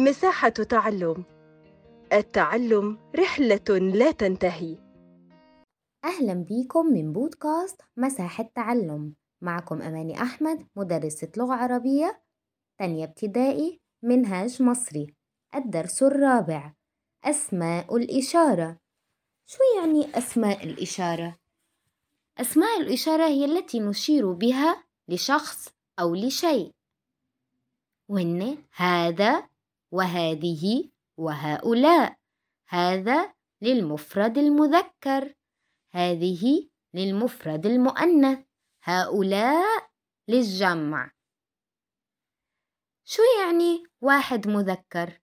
مساحة تعلم. التعلم رحلة لا تنتهي. أهلا بيكم من بودكاست مساحة تعلم. معكم أماني أحمد مدرسة لغة عربية تانية ابتدائي منهاج مصري. الدرس الرابع أسماء الإشارة. شو يعني أسماء الإشارة؟ أسماء الإشارة هي التي نشير بها لشخص أو لشيء. وهن هذا وهذه وهؤلاء. هذا للمفرد المذكر. هذه للمفرد المؤنث. هؤلاء للجمع. شو يعني واحد مذكر؟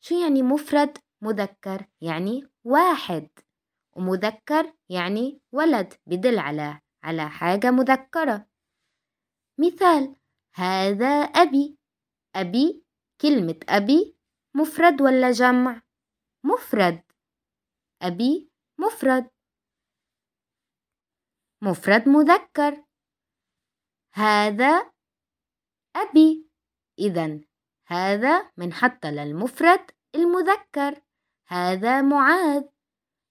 شو يعني مفرد مذكر؟ يعني واحد. ومذكر يعني ولد بدل على على حاجة مذكرة. مثال هذا أبي. أبي كلمة أبي مفرد ولا جمع؟ مفرد. أبي مفرد. مفرد مذكر. هذا أبي. إذا هذا منحط للمفرد المذكر. هذا معاذ.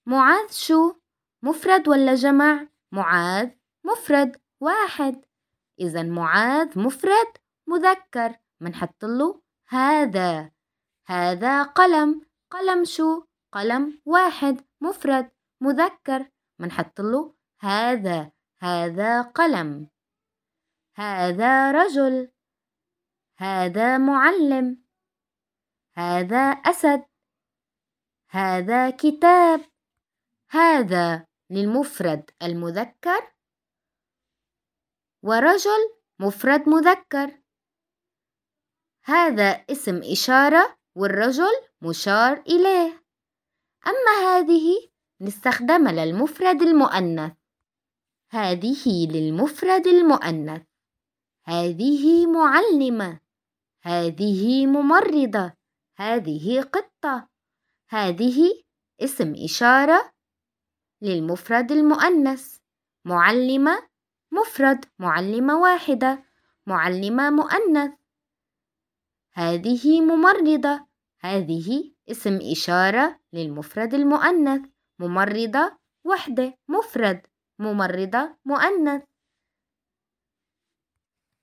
معاذ شو؟ مفرد ولا جمع؟ معاذ مفرد. واحد. إذا معاذ مفرد مذكر. منحط له هذا هذا قلم قلم شو؟ قلم واحد مفرد مذكر. منحط له هذا هذا قلم. هذا رجل. هذا معلم. هذا أسد. هذا كتاب. هذا للمفرد المذكر. ورجل مفرد مذكر. هذا اسم إشارة والرجل مشار إليه. أما هذه نستخدم للمفرد المؤنث. هذه للمفرد المؤنث. هذه معلمة. هذه ممرضة. هذه قطة. هذه اسم إشارة للمفرد المؤنث. معلمة مفرد معلمة واحدة. معلمة مؤنث. هذه ممرضة. هذه اسم إشارة للمفرد المؤنث. ممرضة وحدة مفرد. ممرضة مؤنث.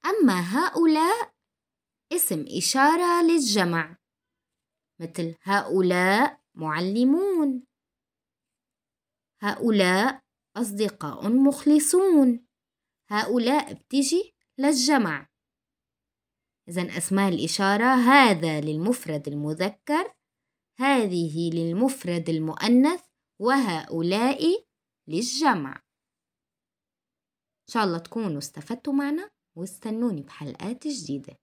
أما هؤلاء اسم إشارة للجمع. مثل هؤلاء معلمون. هؤلاء أصدقاء مخلصون. هؤلاء بتجي للجمع. إذا أسماء الإشارة هذا للمفرد المذكر هذه للمفرد المؤنث وهؤلاء للجمع. إن شاء الله تكونوا استفدتوا معنا واستنوني بحلقات جديدة.